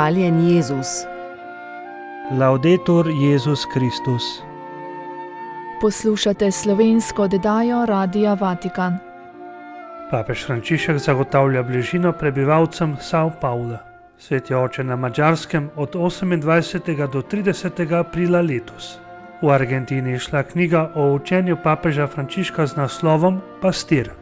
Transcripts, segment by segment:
Hvaljen Jezus. Laudetur Jezus Kristus. Poslušate slovensko oddajo Radia Vatikan. Papež Frančišek zagotavlja bližino prebivalcem Sao Paula. Svet je oče na Mačarskem od 28. do 30. aprila letos. V Argentini je šla knjiga o učenju papeža Frančiška z naslovom Pastir.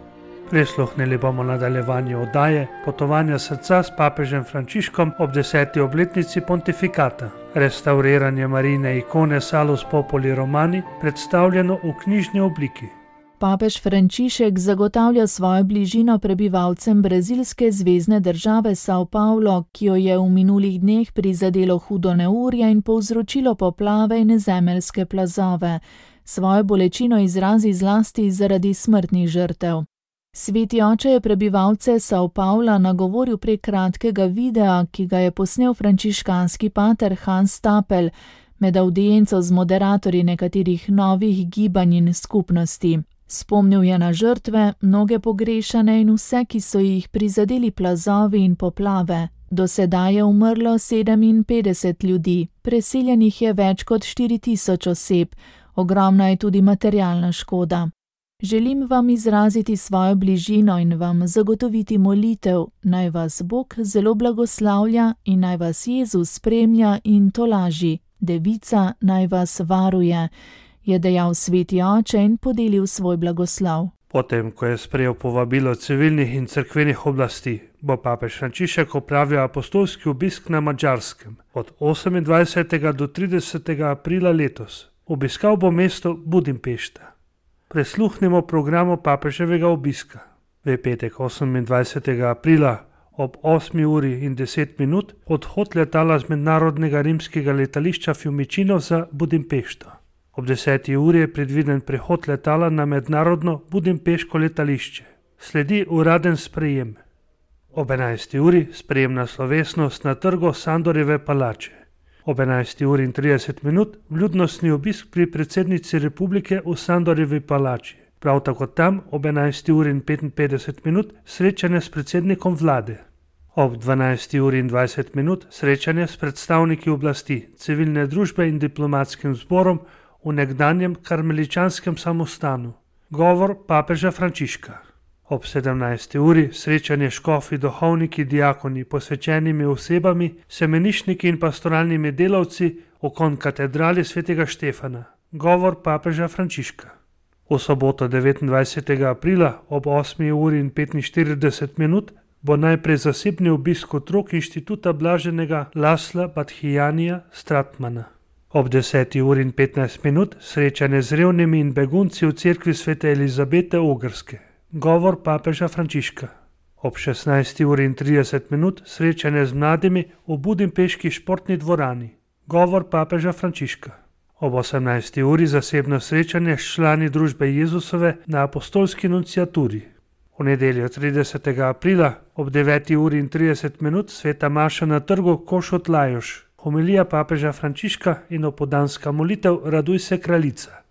Prisluhnili bomo nadaljevanju oddaje Potovanja srca s papežem Frančiškom ob deseti obletnici pontifikata. Restauriranje marine ikone Salus Popoli Romani predstavljeno v knjižni obliki. Papež Frančišek zagotavlja svojo bližino prebivalcem brazilske zvezdne države Sao Paulo, ki jo je v minulih dneh prizadelo hudo neurje in povzročilo poplave in zemeljske plazove. Svojo bolečino izrazi zlasti zaradi smrtnih žrtev. Sveti oče je prebivalce Sao Paula nagovoril prek kratkega videa, ki ga je posnel frančiškanski pater Hans Stapel med audienco z moderatorji nekaterih novih gibanj in skupnosti. Spomnil je na žrtve, mnoge pogrešane in vse, ki so jih prizadeli plazovi in poplave. Do sedaj je umrlo 57 ljudi, preseljenih je več kot 4000 oseb, ogromna je tudi materialna škoda. Želim vam izraziti svojo bližino in vam zagotoviti molitev, naj vas Bog zelo blagoslavlja in naj vas Jezus spremlja in tolaži, devica naj vas varuje, je dejal sveti oče in podelil svoj blagoslav. Potem, ko je sprejel povabilo civilnih in crkvenih oblasti, bo papež Frančišek opravil apostolski obisk na Mačarskem od 28. do 30. aprila letos. Obiskal bo mesto Budimpešta prisluhnimo programu papeževega obiska. V petek 28. aprila ob 8. uri in 10 minut odhod letala z mednarodnega rimskega letališča Fiumicino za Budimpešto. Ob 10. uri je predviden prehod letala na mednarodno Budimpeško letališče. Sledi uraden sprejem. Ob 11. uri sprejemna slovesnost na trgu Sandorjeve palače ob 11. uri in 30 minut vljudnostni obisk pri predsednici republike v Sandorjevi palači. Prav tako tam ob 11. uri in 55 minut srečanje s predsednikom vlade. Ob 12. uri in 20 minut srečanje s predstavniki oblasti, civilne družbe in diplomatskim zborom v nekdanjem karmeličanskem samostanu. Govor papeža Frančiška. Ob 17. uri srečanje škofi, duhovniki, diakoni, posvečenimi osebami, semenišniki in pastoralnimi delavci okon katedrali svetega Štefana. Govor papeža Frančiška. V soboto 29. aprila ob 8. uri in 45 minut bo najprej zasebni obisk otrok inštituta blaženega Lasla Badhijanija Stratmana. Ob 10. uri in 15 minut srečanje z revnimi in begunci v cerkvi svete Elizabete Ogrske. Govor papeža Frančiška. Ob 16.30 minut srečanje z mladimi v Budimpeški športni dvorani. Govor papeža Frančiška. Ob 18. uri zasebno srečanje s člani družbe Jezusove na apostolski nunciaturi. V nedeljo 30. aprila ob 9.30 minut sveta Maša na trgu Košot Lajoš, homilija papeža Frančiška in opodanska molitev Raduj se kraljica.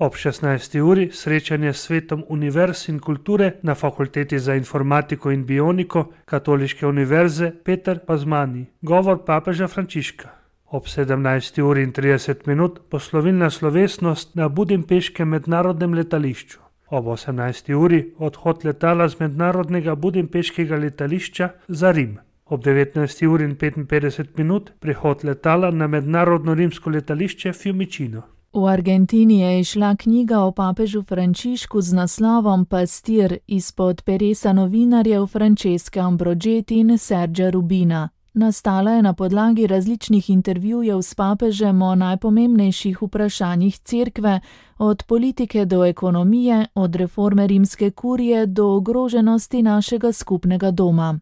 Ob 16. uri srečanje s svetom univerz in kulture na fakulteti za informatiko in bioniko Katoliške univerze Peter Pazmani, govor papeža Frančiška. Ob 17. uri in 30 minut poslovilna slovesnost na Budimpeškem mednarodnem letališču. Ob 18. uri odhod letala z mednarodnega Budimpeškega letališča za Rim. Ob 19. uri in 55 minut prihod letala na mednarodno rimsko letališče Fiumicino. V Argentini je išla knjiga o papežu Frančišku z naslovom Pastir izpod peresa novinarjev Francesca Ambrogeti in Sergio Rubina. Nastala je na podlagi različnih intervjujev s papežem o najpomembnejših vprašanjih cerkve, od politike do ekonomije, od reforme rimske kurije do ogroženosti našega skupnega doma.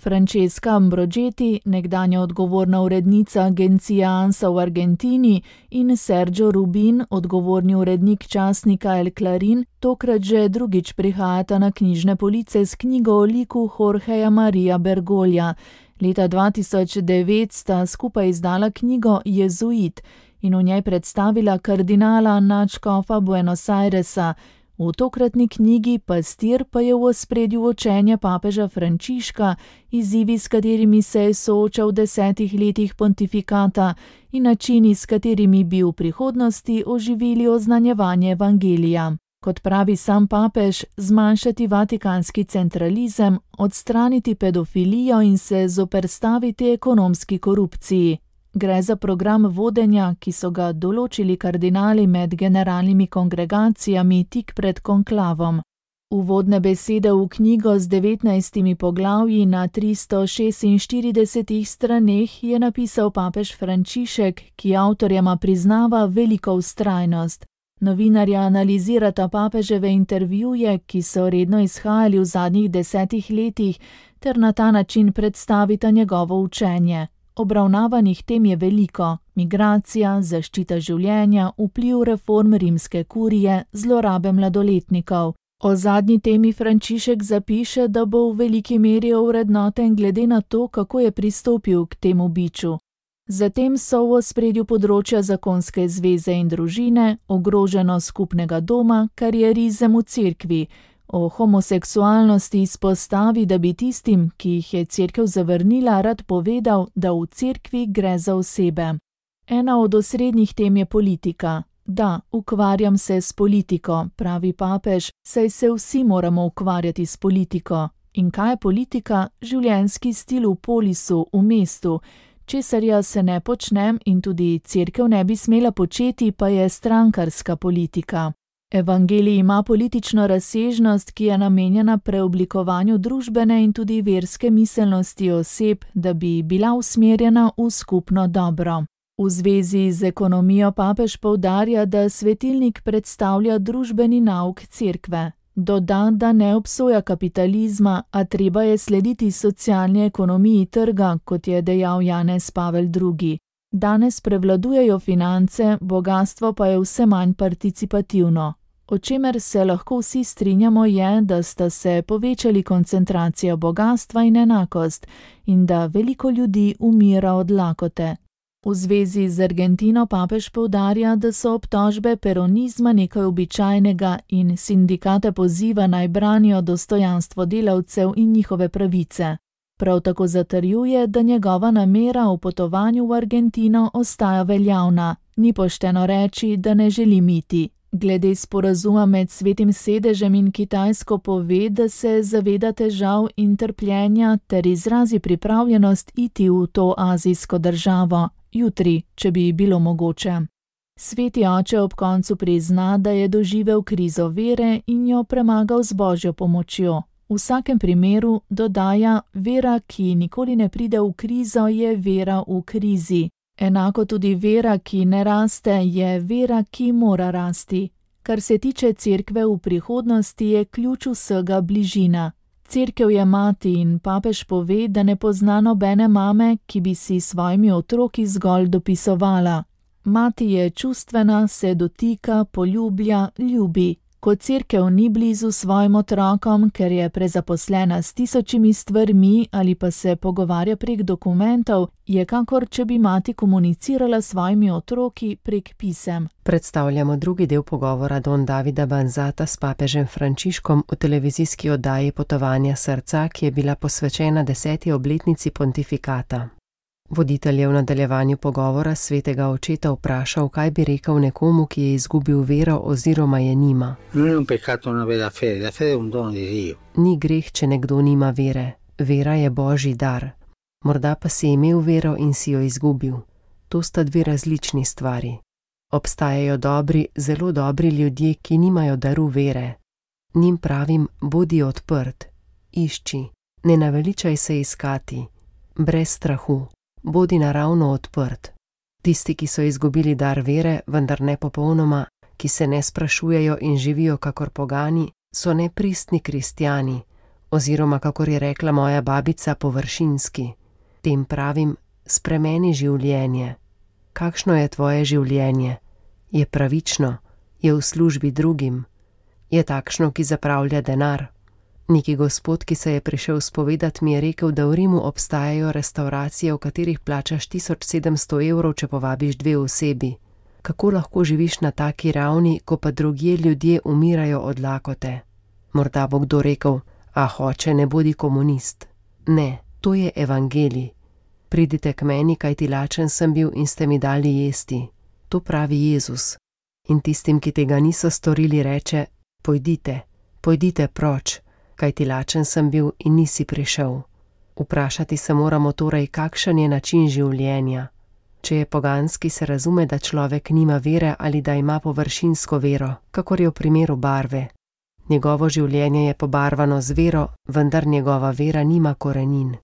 Francesca Ambrogeti, nekdanja odgovorna urednica agencije ANSA v Argentini, in Sergio Rubin, odgovorni urednik časnika El Clarin, tokrat že drugič prihajata na knjižne police s knjigo o liku Jorgeja Maria Bergolja. Leta 2009 sta skupaj izdala knjigo Jezuit in v njej predstavila kardinala Načkofa Buenos Airesa. V tokratni knjigi Pastir pa je v ospredju učenje papeža Frančiška, izzivi, s katerimi se je soočal v desetih letih pontifikata in načini, s katerimi bi v prihodnosti oživili oznanjevanje evangelija. Kot pravi sam papež, zmanjšati vatikanski centralizem, odstraniti pedofilijo in se zoperstaviti ekonomski korupciji. Gre za program vodenja, ki so ga določili kardinali med generalnimi kongregacijami tik pred konklavom. Uvodne besede v knjigo z 19 poglavji na 346 straneh je napisal papež Frančišek, ki avtorjema priznava veliko ustrajnost. Novinarja analizirata papeževe intervjuje, ki so redno izhajali v zadnjih desetih letih, ter na ta način predstavita njegovo učenje. Obravnavanih tem je veliko: migracija, zaščita življenja, vpliv reform rimske kurije, zlorabe mladoletnikov. O zadnji temi Frančišek zapiše, da bo v veliki meri ovrednoten glede na to, kako je pristopil k temu biču. Zatem so v ospredju področja zakonske zveze in družine, ogroženost skupnega doma, karierizem v cerkvi, O homoseksualnosti izpostavi, da bi tistim, ki jih je cerkev zavrnila, rad povedal, da v cerkvi gre za osebe. Ena od osrednjih tem je politika. Da, ukvarjam se s politiko, pravi papež, saj se vsi moramo ukvarjati s politiko. In kaj je politika? Življenjski stil v polisu, v mestu. Česar jaz se ne počnem in tudi cerkev ne bi smela početi, pa je strankarska politika. Evangelij ima politično razsežnost, ki je namenjena preoblikovanju družbene in tudi verske miselnosti oseb, da bi bila usmerjena v skupno dobro. V zvezi z ekonomijo papež povdarja, da svetilnik predstavlja družbeni nauk cerkve. Doda, da ne obsoja kapitalizma, a treba je slediti socialni ekonomiji trga, kot je dejal Janez Pavel II. Danes prevladujejo finance, bogatstvo pa je vse manj participativno. O čemer se lahko vsi strinjamo je, da sta se povečali koncentracija bogatstva in enakost in da veliko ljudi umira od lakote. V zvezi z Argentino papež povdarja, da so obtožbe peronizma nekaj običajnega in sindikate poziva naj branijo dostojanstvo delavcev in njihove pravice. Prav tako zatrjuje, da njegova namera o potovanju v Argentino ostaja veljavna, ni pošteno reči, da ne želi miti. Glede sporazuma med svetim sedežem in Kitajsko pove, da se zaveda težav in trpljenja ter izrazi pripravljenost iti v to azijsko državo, jutri, če bi bilo mogoče. Sveti oče ob koncu prizna, da je doživel krizo vere in jo premagal z božjo pomočjo. V vsakem primeru dodaja, vera, ki nikoli ne pride v krizo, je vera v krizi. Enako tudi vera, ki ne raste, je vera, ki mora rasti. Kar se tiče cerkve v prihodnosti, je ključ vsega bližina. Cerkev je mati in papež pove, da ne pozna nobene mame, ki bi si svojimi otroki zgolj dopisovala. Mati je čustvena, se dotika, poljublja, ljubi. Ko cerkev ni blizu svojim otrokom, ker je prezaposlena s tisočimi stvarmi ali pa se pogovarja prek dokumentov, je kakor če bi mati komunicirala s svojimi otroki prek pisem. Predstavljamo drugi del pogovora Don Davida Banzata s papežem Frančiškom v televizijski oddaji Potovanja srca, ki je bila posvečena deseti obletnici pontifikata. Voditelj je v nadaljevanju pogovora svetega očeta vprašal, kaj bi rekel nekomu, ki je izgubil vero oziroma je nima. Ni greh, če nekdo nima vere. Vera je božji dar. Morda pa si imel vero in si jo izgubil. To sta dve različni stvari. Obstajajo dobri, zelo dobri ljudje, ki nimajo daru vere. Njim pravim, bodi odprt, išči, ne naveličaj se iskati, brez strahu bodi naravno odprt. Tisti, ki so izgubili dar vere, vendar ne popolnoma, ki se ne sprašujejo in živijo kakor pogani, so nepristni kristijani, oziroma, kakor je rekla moja babica, površinski. Tem pravim, spremeni življenje. Kakšno je tvoje življenje? Je pravično, je v službi drugim, je takšno, ki zapravlja denar. Neki gospod, ki se je prišel spovedati, mi je rekel, da v Rimu obstajajo restauracije, v katerih plačaš 1700 evrov, če povabiš dve osebi. Kako lahko živiš na taki ravni, ko pa drugje ljudje umirajo od lakote? Morda bo kdo rekel: A hoče, ne bodi komunist. Ne, to je evangelij. Pridite k meni, kaj ti lačen sem bil in ste mi dali jesti. To pravi Jezus. In tistim, ki tega niso storili, reče: Pojdite, pojdite proč, kaj ti lačen sem bil in nisi prišel. Vprašati se moramo torej, kakšen je način življenja. Če je poganski, se razume, da človek nima vere ali da ima površinsko vero, kakor je v primeru barve. Njegovo življenje je pobarvano z vero, vendar njegova vera nima korenin.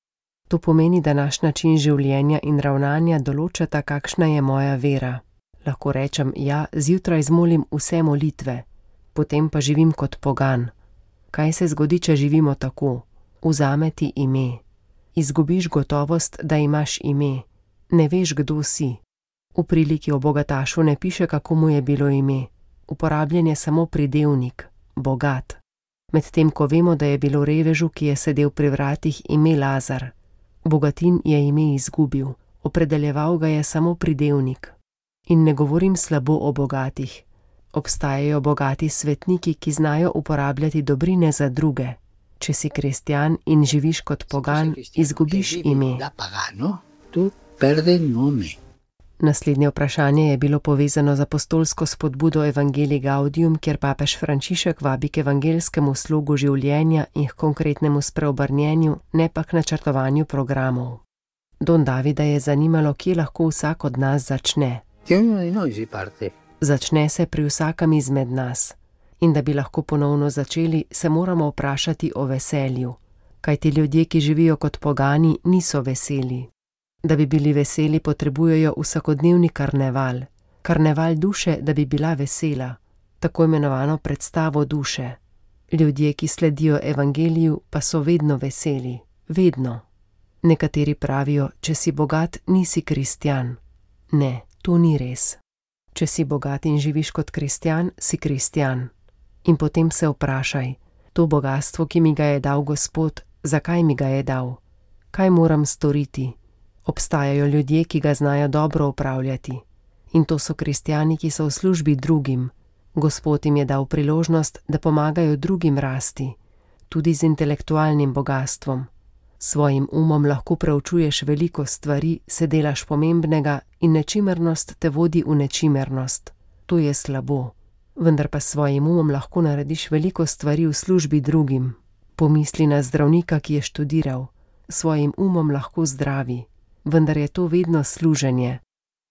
To pomeni, da naš način življenja in ravnanja določata, kakšna je moja vera. Lahko rečem: Ja, zjutraj zmolim vse molitve, potem pa živim kot pogan. Kaj se zgodi, če živimo tako? Vzame ti ime. Izgubiš gotovost, da imaš ime ne veš, kdo si. V priliki o bogatašu ne piše, kako mu je bilo ime, uporabljen je samo pridevnik, bogat. Medtem ko vemo, da je bilo revežu, ki je sedel pri vratih, ime Lazar. Bogatin je ime izgubil, opredeljeval ga je samo pridevnik. In ne govorim slabo o bogatih. Obstajajo bogati svetniki, ki znajo uporabljati dobrine za druge. Če si kristjan in živiš kot pogan, izgubiš ime. Naslednje vprašanje je bilo povezano z apostolsko spodbudo Evangelii Gaudium, kjer papež Frančišek vabi k evangelskemu slogu življenja in k konkretnemu spreobrnjenju, ne pa k načrtovanju programov. Don Davida je zanimalo, kje lahko vsak od nas začne. Začne se pri vsakem izmed nas. In da bi lahko ponovno začeli, se moramo vprašati o veselju. Kaj ti ljudje, ki živijo kot pogani, niso veseli. Da bi bili veseli, potrebujejo vsakodnevni karneval, karneval duše, da bi bila vesela, tako imenovano predstavo duše. Ljudje, ki sledijo evangeliju, pa so vedno veseli, vedno. Nekateri pravijo: Če si bogat, nisi kristjan. Ne, to ni res. Če si bogat in živiš kot kristjan, si kristjan. In potem se vprašaj: To bogatstvo, ki mi ga je dal Gospod, zakaj mi ga je dal? Kaj moram storiti? Obstajajo ljudje, ki ga znajo dobro upravljati. In to so kristijani, ki so v službi drugim. Gospod jim je dal priložnost, da pomagajo drugim rasti, tudi z intelektualnim bogatstvom. Svojim umom lahko preučuješ veliko stvari, se delaš pomembnega in nečimernost te vodi v nečimernost. To je slabo. Vendar pa s svojim umom lahko narediš veliko stvari v službi drugim. Pomisli na zdravnika, ki je študiral, svojim umom lahko zdravi vendar je to vedno služenje.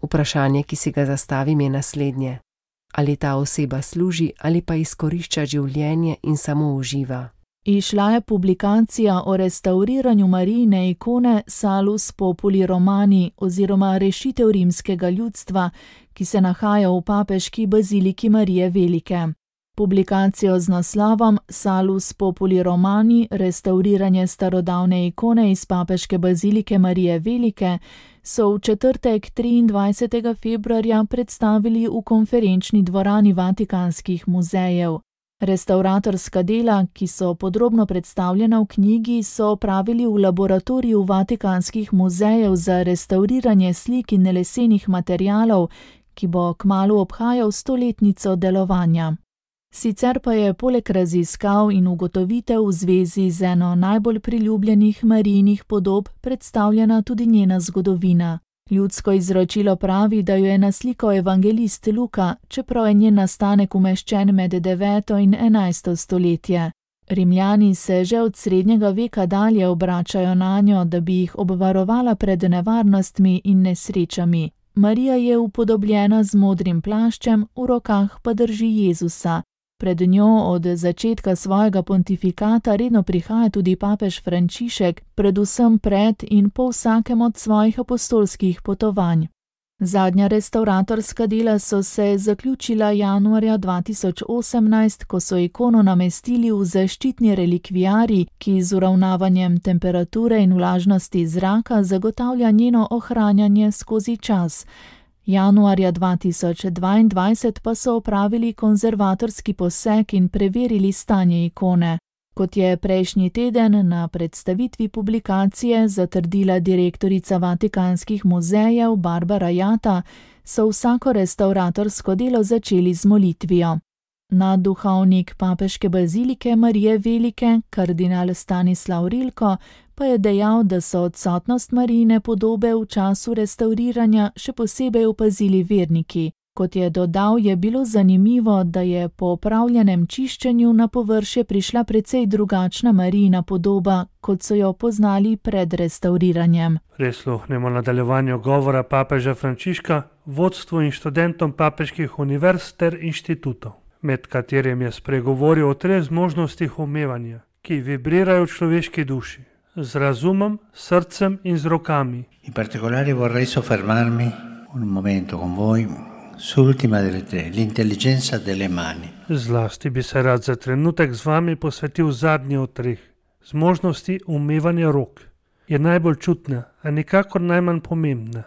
Vprašanje, ki si ga zastavim, je naslednje: ali ta oseba služi ali pa izkorišča življenje in samo uživa. Išla je publikacija o restauriranju Marijine ikone Salus Populi Romani oziroma rešitev rimskega ljudstva, ki se nahaja v papeški baziliki Marije Velike. Publikacijo z naslovom Salus Populi Romani, restauriranje starodavne ikone iz papeške bazilike Marije Velike, so v četrtek 23. februarja predstavili v konferenčni dvorani Vatikanskih muzejev. Restauratorska dela, ki so podrobno predstavljena v knjigi, so opravili v laboratoriju Vatikanskih muzejev za restauriranje slik in lesenih materialov, ki bo kmalo obhajal stoletnico delovanja. Sicer pa je poleg raziskav in ugotovitev v zvezi z eno najbolj priljubljenih marijnih podob predstavljena tudi njena zgodovina. Ljudsko izročilo pravi, da jo je naslikal evangelist Luka, čeprav je njen nastanek umeščen med 9. in 11. stoletje. Rimljani se že od srednjega veka dalje obračajo na njo, da bi jih obvarovala pred nevarnostmi in nesrečami. Marija je upodobljena z modrim plaščem, v rokah pa drži Jezusa. Pred njo od začetka svojega pontifikata redno prihaja tudi papež Frančišek, predvsem pred in po vsakem od svojih apostolskih potovanj. Zadnja restauratorska dela so se zaključila januarja 2018, ko so ikono namestili v zaščitni relikvijari, ki z uravnavanjem temperature in vlažnosti zraka zagotavlja njeno ohranjanje skozi čas. Januarja 2022 pa so opravili konzervatorski poseg in preverili stanje ikone. Kot je prejšnji teden na predstavitvi publikacije zatrdila direktorica Vatikanskih muzejev Barbara Jata, so vsako restauratorsko delo začeli z molitvijo. Nadduhovnik papeške bazilike Marije Velike, kardinal Stanislav Rilko, pa je dejal, da so odsotnost Marijine podobe v času restauriranja še posebej opazili verniki. Kot je dodal, je bilo zanimivo, da je po opravljenem čiščenju na površje prišla precej drugačna Marijina podoba, kot so jo poznali pred restauriranjem. Res luhnemo nadaljevanju govora papeža Frančiška, vodstvu in študentom papeških univerz ter inštitutov, med katerim je spregovoril o treh možnostih umevanja, ki vibrirajo v človeški duši: z razumom, srcem in z rokami. In particolare vorrei soffermarmi un momento con voi sull'ultima delle tre, l'intelligenza delle mani. Zlasti bi se rad za trenutek z vami posvetil zadnji od treh, z možnosti umevanja rok. Je najbolj čutna, a nikakor najmanj pomembna.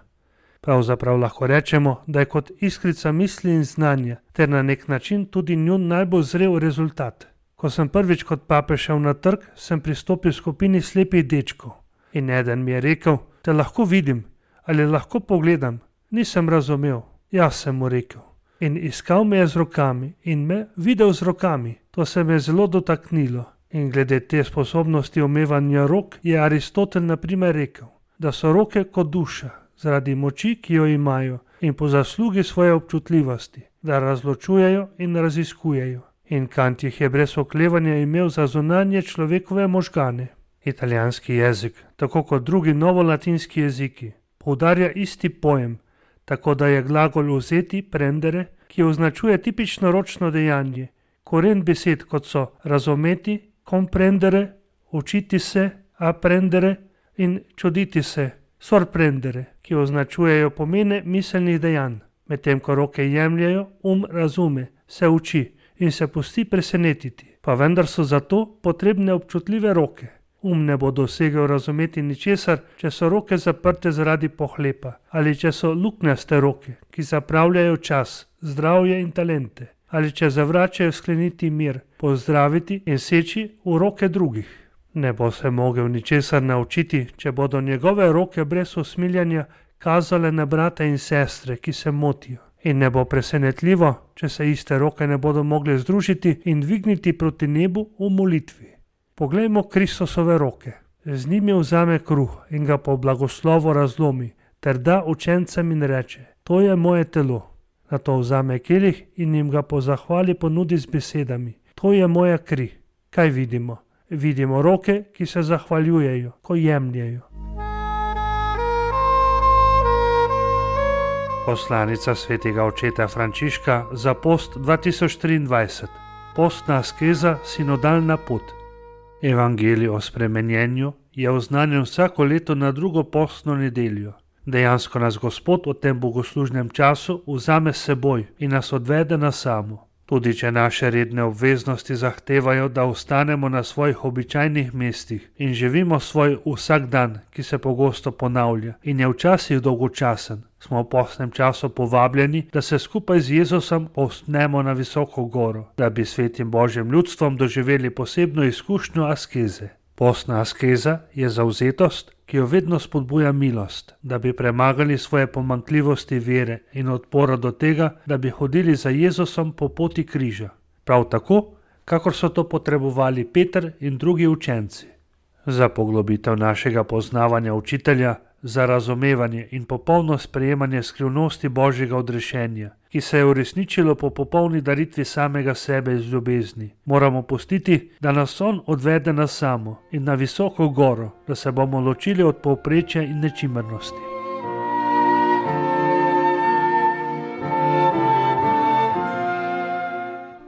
Pravzaprav lahko rečemo, da je kot iskrica misli in znanja, ter na nek način tudi njun najbolj zrel rezultat. Ko sem prvič kot papež šel na trg, sem pristopil skupini slepih dečkov. In eden mi je rekel, te lahko vidim ali lahko pogledam. Nisem razumel, jaz sem mu rekel. In iskal me je z rokami in me videl z rokami. To se me je zelo dotaknilo. In glede te sposobnosti omevanja rok je Aristotel naprimer rekel, da so roke kot duša, zaradi moči, ki jo imajo in po zaslugi svoje občutljivosti, da razločujejo in raziskujejo. In Kant jih je brez oklevanja imel za zunanje človekove možgane. Italijanski jezik, tako kot drugi novolatinski jeziki, poudarja isti pojem, tako da je glagol vzeti prendere, ki označuje tipično ročno dejanje. Koren besed kot so razumeti, comprendere, učiti se, apprendere in čuditi se, sorprendere, ki označujejo pomene miselnih dejanj, medtem ko roke jemljajo, um razume, se uči in se pusti presenetiti, pa vendar so zato potrebne občutljive roke. Um ne bo dosegel razumeti ničesar, če so roke zaprte zaradi pohlepa, ali če so luknjaste roke, ki zapravljajo čas, zdravje in talente, ali če zavračajo skleniti mir, pozdraviti in seči v roke drugih. Ne bo se mogel ničesar naučiti, če bodo njegove roke brez usmiljanja kazale na brate in sestre, ki se motijo. In ne bo presenetljivo, če se iste roke ne bodo mogle združiti in dvigniti proti nebu v molitvi. Poglejmo Kristusove roke. Z njimi vzame kruh in ga po blagoslovu razlomi, ter da učencem in reče: To je moje telo. Na to vzame kelih in jim ga po zahvali ponudi z besedami: To je moja kri. Kaj vidimo? Vidimo roke, ki se zahvaljujejo, ko jemljajo. Poslanica svetega očeta Frančiška za post 2023, postna skeza, sinodalna pot. Evangelij o spremenjenju je oznanjen vsako leto na drugo postno nedeljo. Dejansko nas Gospod v tem bogoslužnem času vzame s seboj in nas odvede na samo. Tudi če naše redne obveznosti zahtevajo, da ostanemo na svojih običajnih mestih in živimo svoj vsak dan, ki se pogosto ponavlja in je včasih dolgočasen, smo v posnem času povabljeni, da se skupaj z Jezusom povstnemo na visoko goro, da bi svetim božjim ljudstvom doživeli posebno izkušnjo askeze. Postna askeza je zauzetost, ki jo vedno spodbuja milost, da bi premagali svoje pomankljivosti vere in odpora do tega, da bi hodili za Jezusom po poti križa. Prav tako, kakor so to potrebovali Peter in drugi učenci. Za poglobitev našega poznavanja učitelja, za razumevanje in popolno sprejemanje skrivnosti Božjega odrešenja, ki se je uresničilo po popolni daritvi samega sebe iz ljubezni. Moramo pustiti, da nas On odvede na samo in na visoko goro, da se bomo ločili od povprečja in nečimrnosti.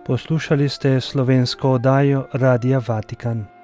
Poslušali ste slovensko oddajo Radia Vatikan.